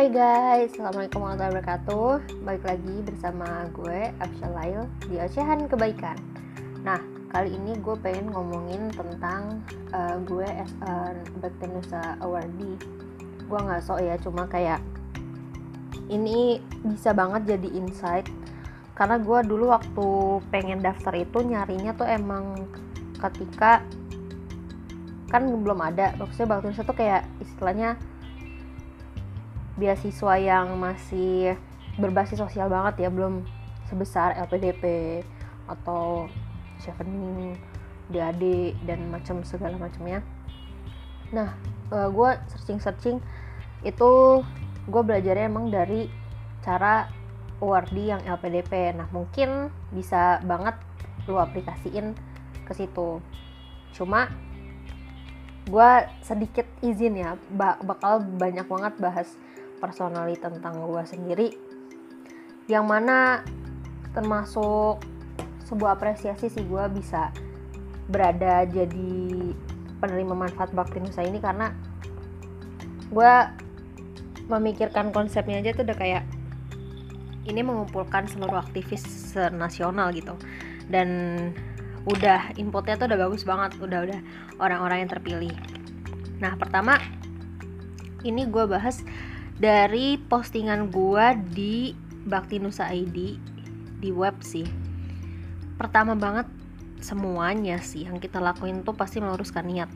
Hai guys, Assalamualaikum warahmatullahi wabarakatuh. Balik lagi bersama gue, Absya Lail Di Ocehan Kebaikan. Nah, kali ini gue pengen ngomongin tentang uh, gue as a Baktenusa Awardee. Gue gak sok ya, cuma kayak Ini bisa banget jadi insight. Karena gue dulu waktu pengen daftar itu nyarinya tuh emang ketika kan belum ada maksudnya Baktenusa tuh kayak istilahnya beasiswa yang masih berbasis sosial banget ya belum sebesar LPDP atau Chevening, DAD dan macam segala macamnya. Nah, uh, gue searching-searching itu gue belajarnya emang dari cara awardee yang LPDP. Nah, mungkin bisa banget lu aplikasiin ke situ. Cuma gue sedikit izin ya, bakal banyak banget bahas personally tentang gue sendiri yang mana termasuk sebuah apresiasi sih gue bisa berada jadi penerima manfaat bakti nusa ini karena gue memikirkan konsepnya aja tuh udah kayak ini mengumpulkan seluruh aktivis nasional gitu. Dan udah inputnya tuh udah bagus banget udah udah orang-orang yang terpilih. Nah pertama ini gue bahas dari postingan gua di Bakti Nusa ID di web sih. Pertama banget semuanya sih yang kita lakuin tuh pasti meluruskan niat.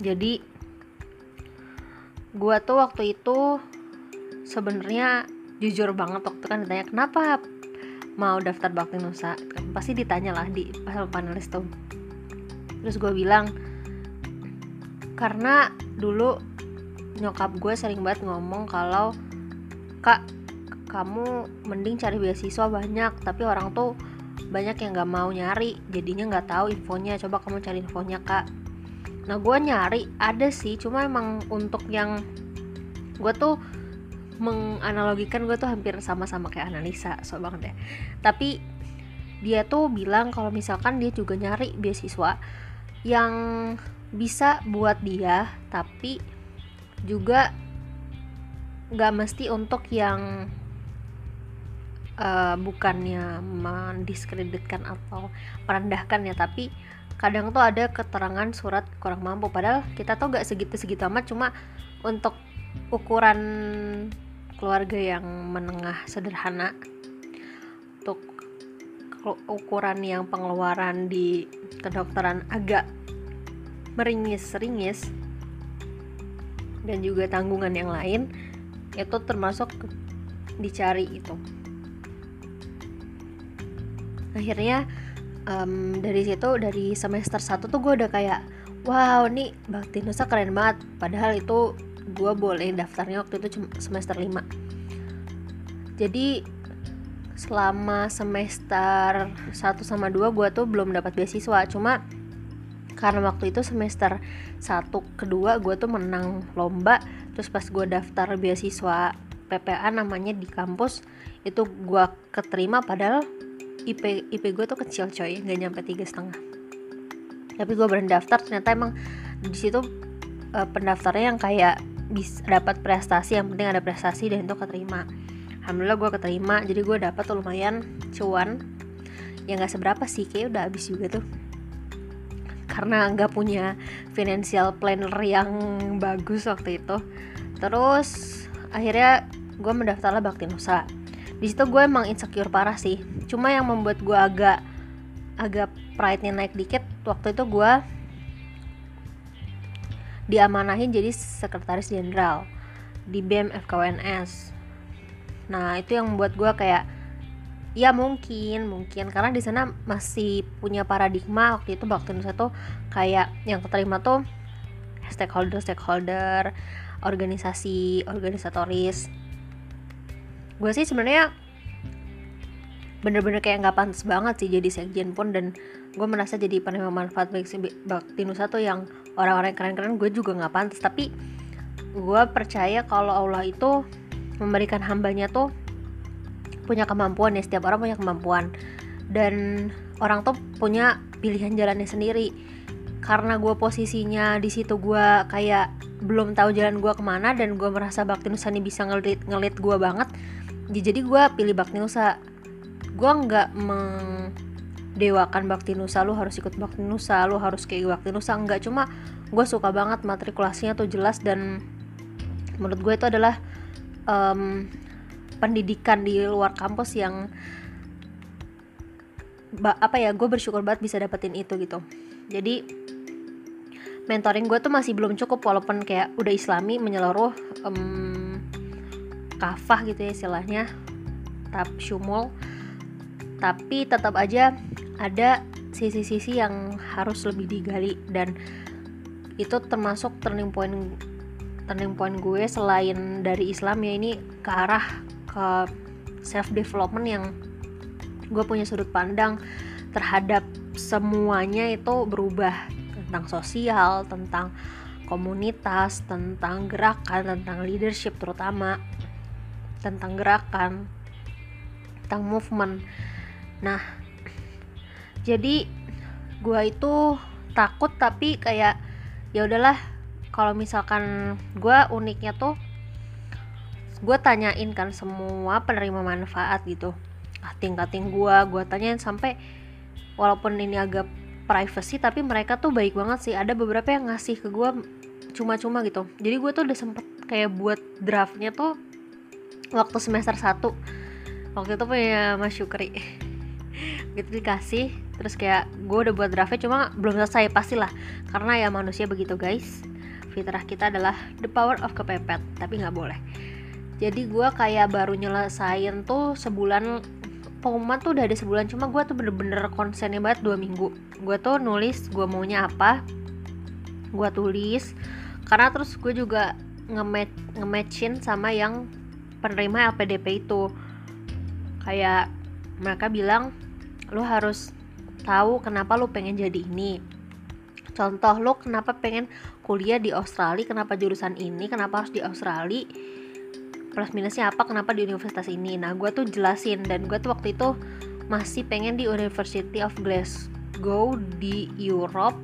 Jadi gua tuh waktu itu sebenarnya jujur banget waktu kan ditanya kenapa mau daftar Bakti Nusa pasti ditanya lah di pasal panelis tuh. Terus gue bilang karena dulu nyokap gue sering banget ngomong kalau kak kamu mending cari beasiswa banyak tapi orang tuh banyak yang nggak mau nyari jadinya nggak tahu infonya coba kamu cari infonya kak. Nah gue nyari ada sih cuma emang untuk yang gue tuh menganalogikan gue tuh hampir sama-sama kayak analisa so banget ya tapi dia tuh bilang kalau misalkan dia juga nyari beasiswa yang bisa buat dia tapi juga nggak mesti untuk yang uh, bukannya mendiskreditkan atau merendahkan ya tapi kadang tuh ada keterangan surat kurang mampu. Padahal kita tuh gak segitu-segitu amat cuma untuk ukuran keluarga yang menengah sederhana untuk ukuran yang pengeluaran di kedokteran agak meringis-ringis dan juga tanggungan yang lain itu termasuk dicari itu. Akhirnya um, dari situ dari semester 1 tuh gue udah kayak wow nih Bakti Nusa keren banget. Padahal itu gue boleh daftarnya waktu itu semester 5 jadi selama semester 1 sama 2 gue tuh belum dapat beasiswa. Cuma karena waktu itu semester 1 kedua gue tuh menang lomba. Terus pas gue daftar beasiswa PPA namanya di kampus itu gue keterima padahal IP IP gue tuh kecil coy. Nggak nyampe tiga setengah. Tapi gue berani daftar ternyata emang di situ uh, pendaftarnya yang kayak bisa dapat prestasi yang penting ada prestasi dan itu keterima. Alhamdulillah gue keterima jadi gue dapat lumayan cuan. Ya nggak seberapa sih kayak udah habis juga tuh karena nggak punya financial planner yang bagus waktu itu. Terus akhirnya gue mendaftarlah Bakti Nusa di situ gue emang insecure parah sih. Cuma yang membuat gue agak agak pride-nya naik dikit waktu itu gue diamanahin jadi sekretaris jenderal di BEM FKWNS nah itu yang membuat gue kayak ya mungkin mungkin. Karena di sana masih punya paradigma. Waktu itu waktu Nusa tuh kayak yang keterima tuh stakeholder stakeholder organisasi organisatoris. Gue sih sebenarnya bener-bener kayak nggak pantas banget sih jadi sekjen pun. Dan gue merasa jadi penerima manfaat baik bakti nusa tuh yang orang-orang keren-keren gue juga nggak pantas. Tapi gue percaya kalau Allah itu memberikan hambanya tuh punya kemampuan ya setiap orang punya kemampuan. Dan orang tuh punya pilihan jalannya sendiri. Karena gue posisinya di situ gue kayak belum tahu jalan gue ke mana dan gue merasa Bakti Nusa ini bisa ngelit ngelit gue banget ya jadi gue pilih Bakti Nusa. Gue nggak mengdewakan Bakti Nusa lu harus ikut Bakti Nusa lu harus kayak Bakti Nusa nggak. Cuma gue suka banget matrikulasinya tuh jelas dan menurut gue itu adalah um, pendidikan di luar kampus yang apa ya gue bersyukur banget bisa dapetin itu gitu. Jadi mentoring gue tuh masih belum cukup walaupun kayak udah islami menyeluruh um, kafah gitu ya istilahnya tap syumul. Tapi tetap aja ada sisi-sisi yang harus lebih digali dan itu termasuk turning point turning point gue selain dari Islam ya ini ke arah ke self development yang gue punya sudut pandang terhadap semuanya itu berubah tentang sosial, tentang komunitas, tentang gerakan, tentang leadership terutama, tentang gerakan, tentang movement. Nah, jadi gue itu takut tapi kayak ya udahlah kalau misalkan gue uniknya tuh gue tanyain kan semua penerima manfaat gitu. Kating-kating gue gue tanyain sampai walaupun ini agak privacy tapi mereka tuh baik banget sih. Ada beberapa yang ngasih ke gue cuma-cuma gitu. Jadi gue tuh udah sempet kayak buat draftnya tuh waktu semester 1 waktu itu punya Mas Syukri. Gitu dikasih terus kayak gue udah buat draftnya cuma belum selesai pastilah. Karena ya manusia begitu guys. Fitrah kita adalah the power of kepepet tapi nggak boleh jadi gue kayak baru nyelesain tuh sebulan pengumuman tuh udah ada sebulan cuma gue tuh bener-bener konsennya banget dua minggu. Gue tuh nulis gue maunya apa gue tulis karena terus gue juga nge-match nge-matchin sama yang penerima LPDP itu. Kayak mereka bilang lo harus tahu kenapa lo pengen jadi ini. Contoh lo kenapa pengen kuliah di Australia kenapa jurusan ini kenapa harus di Australia plus minusnya apa kenapa di universitas ini? Nah gue tuh jelasin dan gue tuh waktu itu masih pengen di University of Glasgow di Europe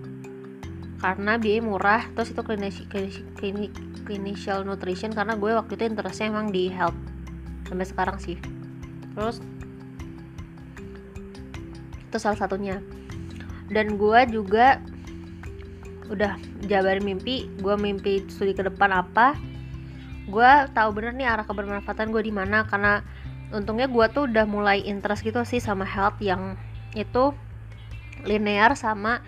karena biaya murah terus itu klinis, clinical nutrition karena gue waktu itu interestnya emang di health sampai sekarang sih. Terus itu salah satunya. Dan gue juga udah jabarin mimpi gue mimpi studi ke depan apa gue tahu bener nih arah kebermanfaatan gue di mana karena untungnya gue tuh udah mulai interest gitu sih sama health yang itu linear sama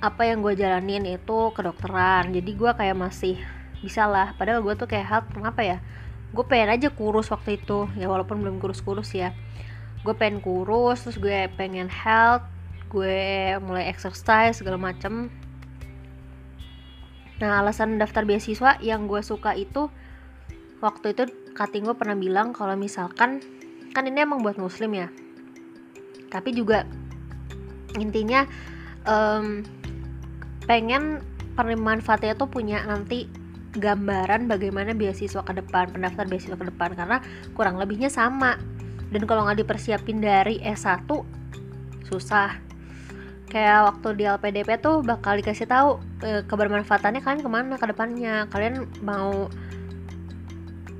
apa yang gue jalanin itu kedokteran. Jadi gue kayak masih bisa lah. Padahal gue tuh kayak health kenapa ya gue pengen aja kurus waktu itu. Ya walaupun belum kurus-kurus ya. Gue pengen kurus terus gue pengen health gue mulai exercise segala macem. Nah alasan daftar beasiswa yang gue suka itu waktu itu kating gue pernah bilang kalau misalkan kan ini emang buat muslim ya. Tapi juga intinya um, pengen pemanfaatnya tuh punya nanti gambaran bagaimana beasiswa ke depan pendaftar beasiswa ke depan karena kurang lebihnya sama. Dan kalau nggak dipersiapin dari S1 susah. Kayak waktu di LPDP tuh bakal dikasih tahu e, kebermanfaatannya kalian ke mana ke depannya. Kalian mau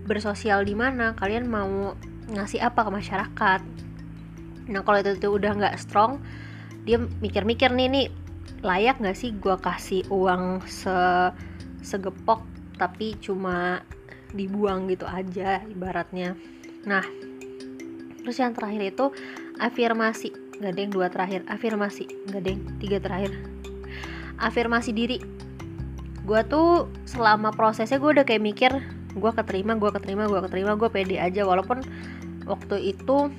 bersosial di mana kalian mau ngasih apa ke masyarakat. Nah kalau itu, itu udah nggak strong dia mikir-mikir nih nih layak nggak sih gue kasih uang se segepok tapi cuma dibuang gitu aja ibaratnya? Nah terus yang terakhir itu afirmasi. Nggak ada yang dua terakhir. Afirmasi. Nggak ada yang tiga terakhir. Afirmasi diri. Gue tuh selama prosesnya gue udah kayak mikir gue keterima gue keterima gue keterima gue pede aja. Walaupun waktu itu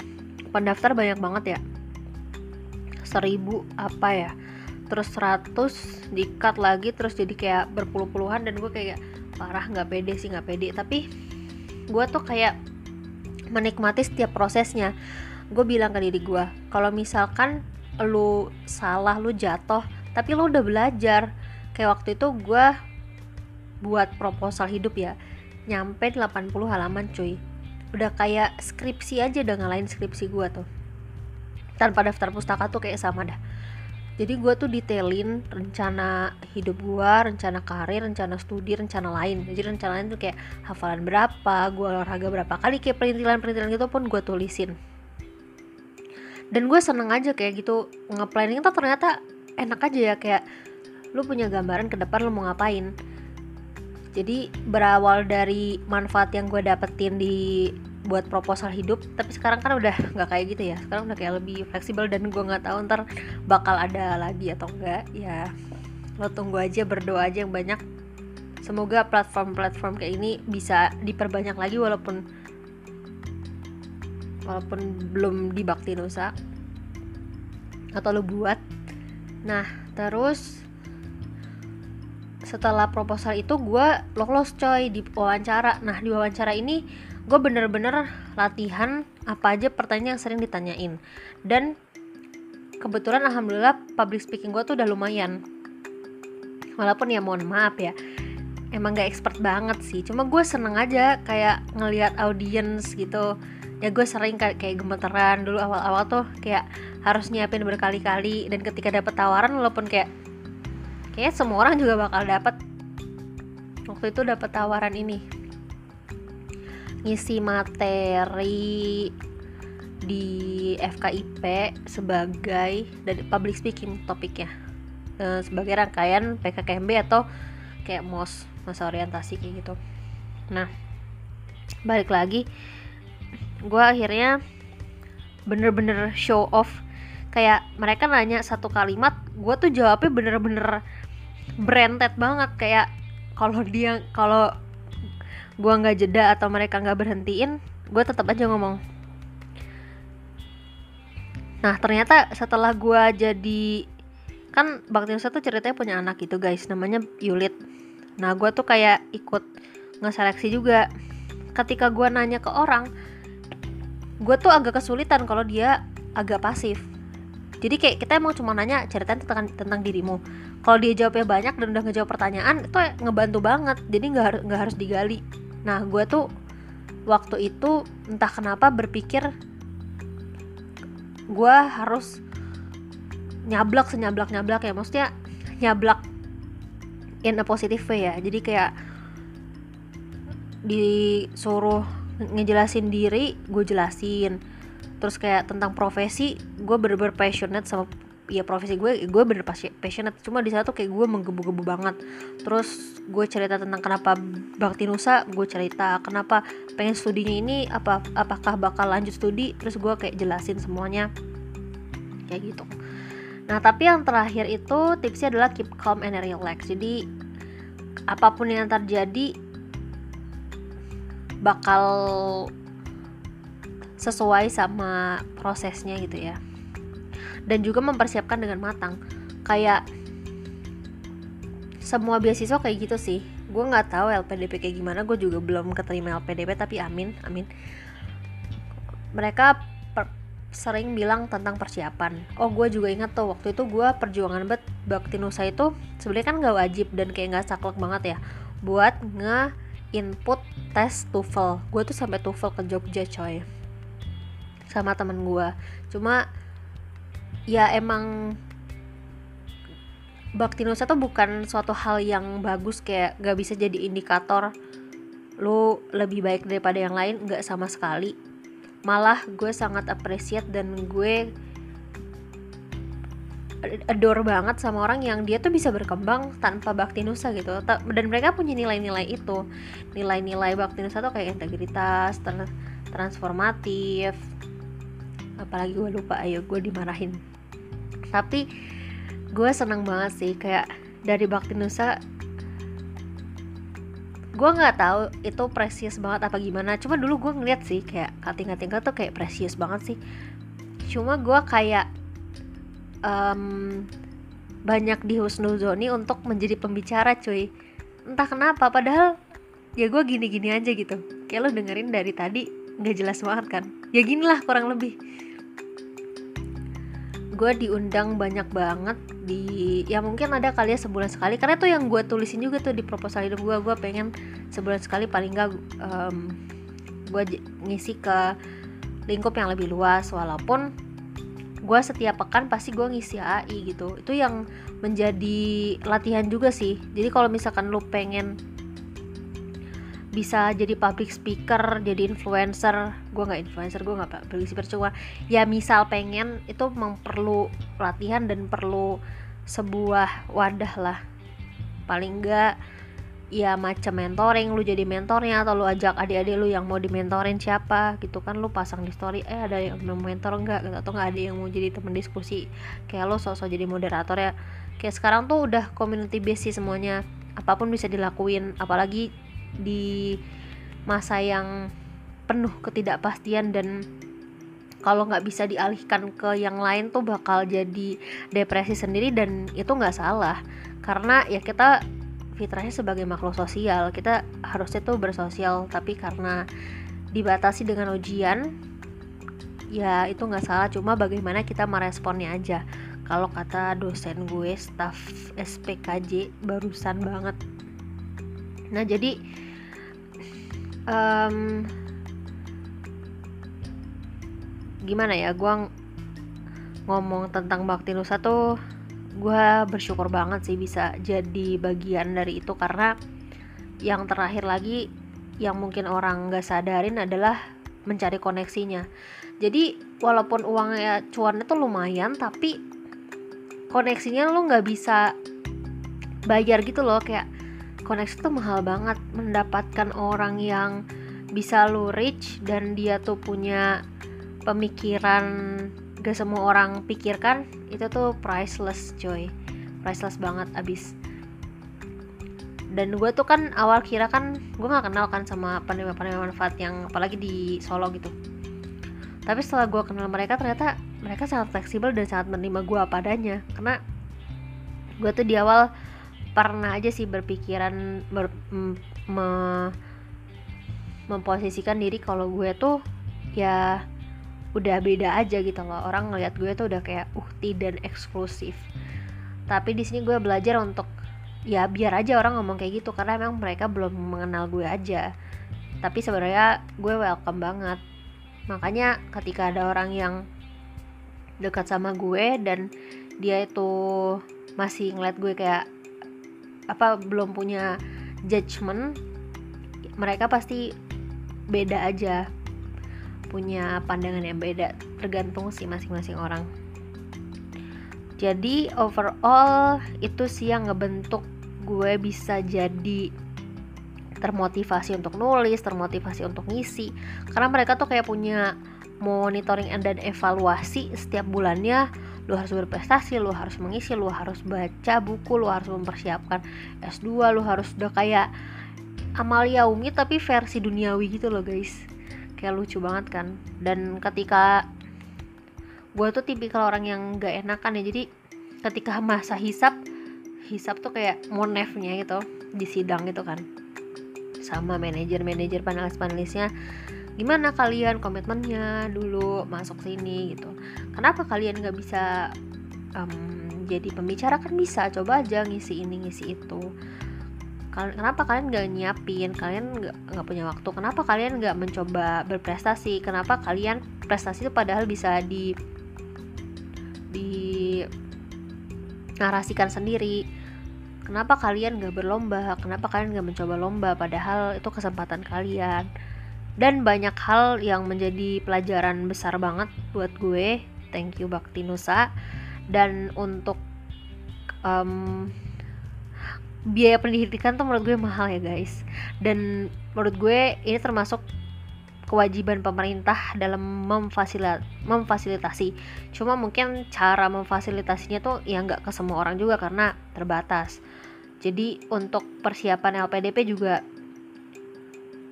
pendaftar banyak banget ya. Seribu apa ya? Terus 100 dikat lagi terus jadi kayak berpuluh-puluhan dan gue kayak parah nggak pede sih nggak pede. Tapi gue tuh kayak menikmati setiap prosesnya. Gue bilang ke diri gue kalau misalkan lu salah lu jatuh tapi lu udah belajar. Kayak waktu itu gue buat proposal hidup ya nyampe 80 halaman cuy. Udah kayak skripsi aja udah ngalahin skripsi gue tuh. Tanpa daftar pustaka tuh kayak sama dah. Jadi gue tuh detailin rencana hidup gue rencana karir rencana studi rencana lain. Jadi rencana lain tuh kayak hafalan berapa gue olahraga berapa kali kayak perintilan-perintilan gitu pun gue tulisin. Dan gue seneng aja kayak gitu nge-planning tuh ternyata enak aja ya kayak lu punya gambaran ke depan lu mau ngapain jadi berawal dari manfaat yang gue dapetin di buat proposal hidup tapi sekarang kan udah nggak kayak gitu ya. Sekarang udah kayak lebih fleksibel dan gue nggak tahu ntar bakal ada lagi atau enggak ya lo tunggu aja berdoa aja yang banyak. Semoga platform-platform kayak ini bisa diperbanyak lagi walaupun walaupun belum dibakti nusa atau lo buat. Nah terus setelah proposal itu gue lolos coy di wawancara. Nah di wawancara ini gue bener-bener latihan apa aja pertanyaan yang sering ditanyain. Dan kebetulan alhamdulillah public speaking gue tuh udah lumayan. Walaupun ya mohon maaf ya emang gak expert banget sih. Cuma gue seneng aja kayak ngelihat audience gitu. Ya gue sering kayak gemeteran. Dulu awal-awal tuh kayak harus nyiapin berkali-kali. Dan ketika dapet tawaran walaupun kayak kayak semua orang juga bakal dapet. Waktu itu dapet tawaran ini. Ngisi materi di FKIP sebagai dari public speaking topiknya. E, sebagai rangkaian PKKMB atau kayak MOS masa orientasi kayak gitu. Nah balik lagi. Gue akhirnya bener-bener show off. Kayak mereka nanya satu kalimat gue tuh jawabnya bener-bener branded banget kayak kalau dia kalau gue nggak jeda atau mereka nggak berhentiin gue tetap aja ngomong. Nah ternyata setelah gue jadi kan Bakti Nusa tuh ceritanya punya anak gitu guys namanya Yulit. Nah gue tuh kayak ikut ngeseleksi juga. Ketika gue nanya ke orang gue tuh agak kesulitan kalau dia agak pasif jadi kayak kita emang cuma nanya ceritain tentang tentang dirimu. Kalau dia jawabnya banyak dan udah ngejawab pertanyaan itu ngebantu banget. Jadi nggak harus nggak harus digali. Nah gue tuh waktu itu entah kenapa berpikir gue harus nyablak senyablak nyablak ya. Maksudnya nyablak in a positive way ya. Jadi kayak disuruh ngejelasin diri gue jelasin terus kayak tentang profesi gue bener-bener passionate sama ya profesi gue gue bener passionate. Cuma di sana tuh kayak gue menggebu-gebu banget. Terus gue cerita tentang kenapa bakti nusa gue cerita kenapa pengen studinya ini apa apakah bakal lanjut studi. Terus gue kayak jelasin semuanya. Kayak gitu. Nah tapi yang terakhir itu tipsnya adalah keep calm and relax. Jadi apa pun yang terjadi bakal sesuai sama prosesnya gitu ya. Dan juga mempersiapkan dengan matang. Kayak semua beasiswa kayak gitu sih. Gue nggak tahu LPDP kayak gimana gue juga belum keterima LPDP tapi amin amin. Mereka sering bilang tentang persiapan. Oh gue juga ingat tuh waktu itu gue perjuangan bet bakti nusa itu sebenarnya kan nggak wajib dan kayak nggak saklek banget ya buat nge input tes TOEFL. Gue tuh sampai TOEFL ke Jogja coy sama temen gue cuma ya emang bakti nusa tuh bukan suatu hal yang bagus kayak gak bisa jadi indikator lu lebih baik daripada yang lain nggak sama sekali. Malah gue sangat appreciate dan gue adore banget sama orang yang dia tuh bisa berkembang tanpa bakti nusa gitu. Dan mereka punya nilai-nilai itu. Nilai-nilai bakti nusa tuh kayak integritas transformatif apalagi gue lupa ayo gue dimarahin. Tapi gue seneng banget sih kayak dari Bakti Nusa gue nggak tahu itu precious banget apa gimana. Cuma dulu gue ngeliat sih kayak kating kating tuh kayak precious banget sih. Cuma gue kayak um, banyak dihusnuzoni untuk menjadi pembicara cuy. Entah kenapa padahal ya gue gini-gini aja gitu. Kayak lo dengerin dari tadi nggak jelas banget kan? Ya gini lah kurang lebih gue diundang banyak banget di ya mungkin ada kali ya sebulan sekali. Karena itu yang gue tulisin juga tuh di proposal hidup gue gue pengen sebulan sekali paling gak um, gue ngisi ke lingkup yang lebih luas. Walaupun gue setiap pekan pasti gue ngisi AI gitu. Itu yang menjadi latihan juga sih. Jadi kalau misalkan lu pengen bisa jadi public speaker jadi influencer. Gue nggak influencer gue nggak public speaker. Cuma ya misal pengen itu memang perlu latihan dan perlu sebuah wadah lah. Paling enggak ya macam mentoring lu jadi mentornya atau lu ajak adik-adik lu yang mau dimentorin siapa gitu kan. Lu pasang di story eh ada yang mau mentor enggak gitu. atau enggak ada yang mau jadi temen diskusi. Kayak lo sosok jadi moderator ya. Kayak sekarang tuh udah community base sih semuanya. Apa pun bisa dilakuin. Apalagi di masa yang penuh ketidakpastian dan kalau nggak bisa dialihkan ke yang lain tuh bakal jadi depresi sendiri dan itu nggak salah. Karena ya kita fitrahnya sebagai makhluk sosial kita harusnya tuh bersosial tapi karena dibatasi dengan ujian ya itu nggak salah. Cuma bagaimana kita meresponnya aja. Kalau kata dosen gue staff SPKJ barusan banget nah jadi um, gimana ya gue ngomong tentang bakti nusa tuh gue bersyukur banget sih bisa jadi bagian dari itu karena yang terakhir lagi yang mungkin orang nggak sadarin adalah mencari koneksinya. Jadi walaupun uangnya cuannya tuh lumayan tapi koneksinya lo nggak bisa bayar gitu loh kayak koneksi tuh mahal banget. Mendapatkan orang yang bisa lo reach dan dia tuh punya pemikiran gak semua orang pikirkan itu tuh priceless coy. Priceless banget abis. Dan gue tuh kan awal kira kan gue nggak kenal kan sama penerima-penerima manfaat yang apalagi di Solo gitu. Tapi setelah gue kenal mereka ternyata mereka sangat fleksibel dan sangat menerima gue apa adanya. Karena gue tuh di awal pernah aja sih berpikiran ber, me, memposisikan diri kalau gue tuh ya udah beda aja gitu loh. Orang ngeliat gue tuh udah kayak uhti dan eksklusif. Tapi di sini gue belajar untuk ya biar aja orang ngomong kayak gitu karena emang mereka belum mengenal gue aja. Tapi sebenarnya gue welcome banget. Makanya ketika ada orang yang dekat sama gue dan dia itu masih ngeliat gue kayak apa belum punya judgement mereka pasti beda aja. Punya pandangan yang beda tergantung sih masing-masing orang. Jadi overall itu sih yang ngebentuk gue bisa jadi termotivasi untuk nulis, termotivasi untuk ngisi. Karena mereka tuh kayak punya monitoring dan evaluasi setiap bulannya lu harus berprestasi, lu harus mengisi, lu harus baca buku, lu harus mempersiapkan S2, lu harus udah kayak Amalia Umi tapi versi duniawi gitu loh guys. Kayak lucu banget kan. Dan ketika gue tuh tipikal orang yang gak enakan ya jadi ketika masa hisap hisap tuh kayak monefnya gitu di sidang gitu kan. Sama manajer-manajer panelis-panelisnya gimana kalian komitmennya dulu masuk sini gitu. Kenapa kalian gak bisa um, jadi pembicara? Kan bisa coba aja ngisi ini ngisi itu. Kenapa kalian nggak nyiapin? Kalian nggak punya waktu. Kenapa kalian nggak mencoba berprestasi? Kenapa kalian prestasi itu padahal bisa di di narasikan sendiri? Kenapa kalian nggak berlomba? Kenapa kalian nggak mencoba lomba? Padahal itu kesempatan kalian dan banyak hal yang menjadi pelajaran besar banget buat gue. Thank you Bakti Nusa. Dan untuk um, biaya pendidikan tuh menurut gue mahal ya guys. Dan menurut gue ini termasuk kewajiban pemerintah dalam memfasilit memfasilitasi. Cuma mungkin cara memfasilitasinya tuh ya nggak ke semua orang juga karena terbatas. Jadi untuk persiapan LPDP juga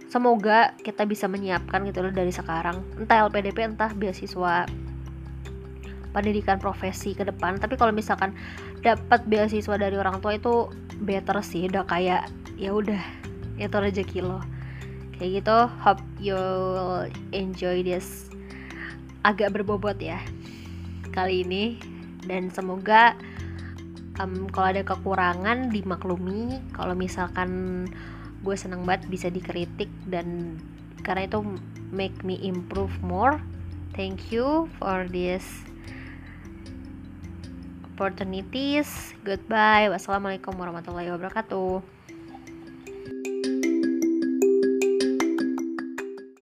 semoga kita bisa menyiapkan gitu loh dari sekarang. Entah LPDP entah beasiswa pendidikan profesi ke depan. Tapi kalau misalkan dapat beasiswa dari orang tua itu better sih. Udah kayak ya udah itu rezeki lo kayak gitu hope you enjoy this agak berbobot ya kali ini. Dan semoga um, kalau ada kekurangan dimaklumi. Kalau misalkan gue seneng banget bisa dikritik dan karena itu make me improve more. Thank you for this opportunities. Goodbye. Wassalamualaikum warahmatullahi wabarakatuh.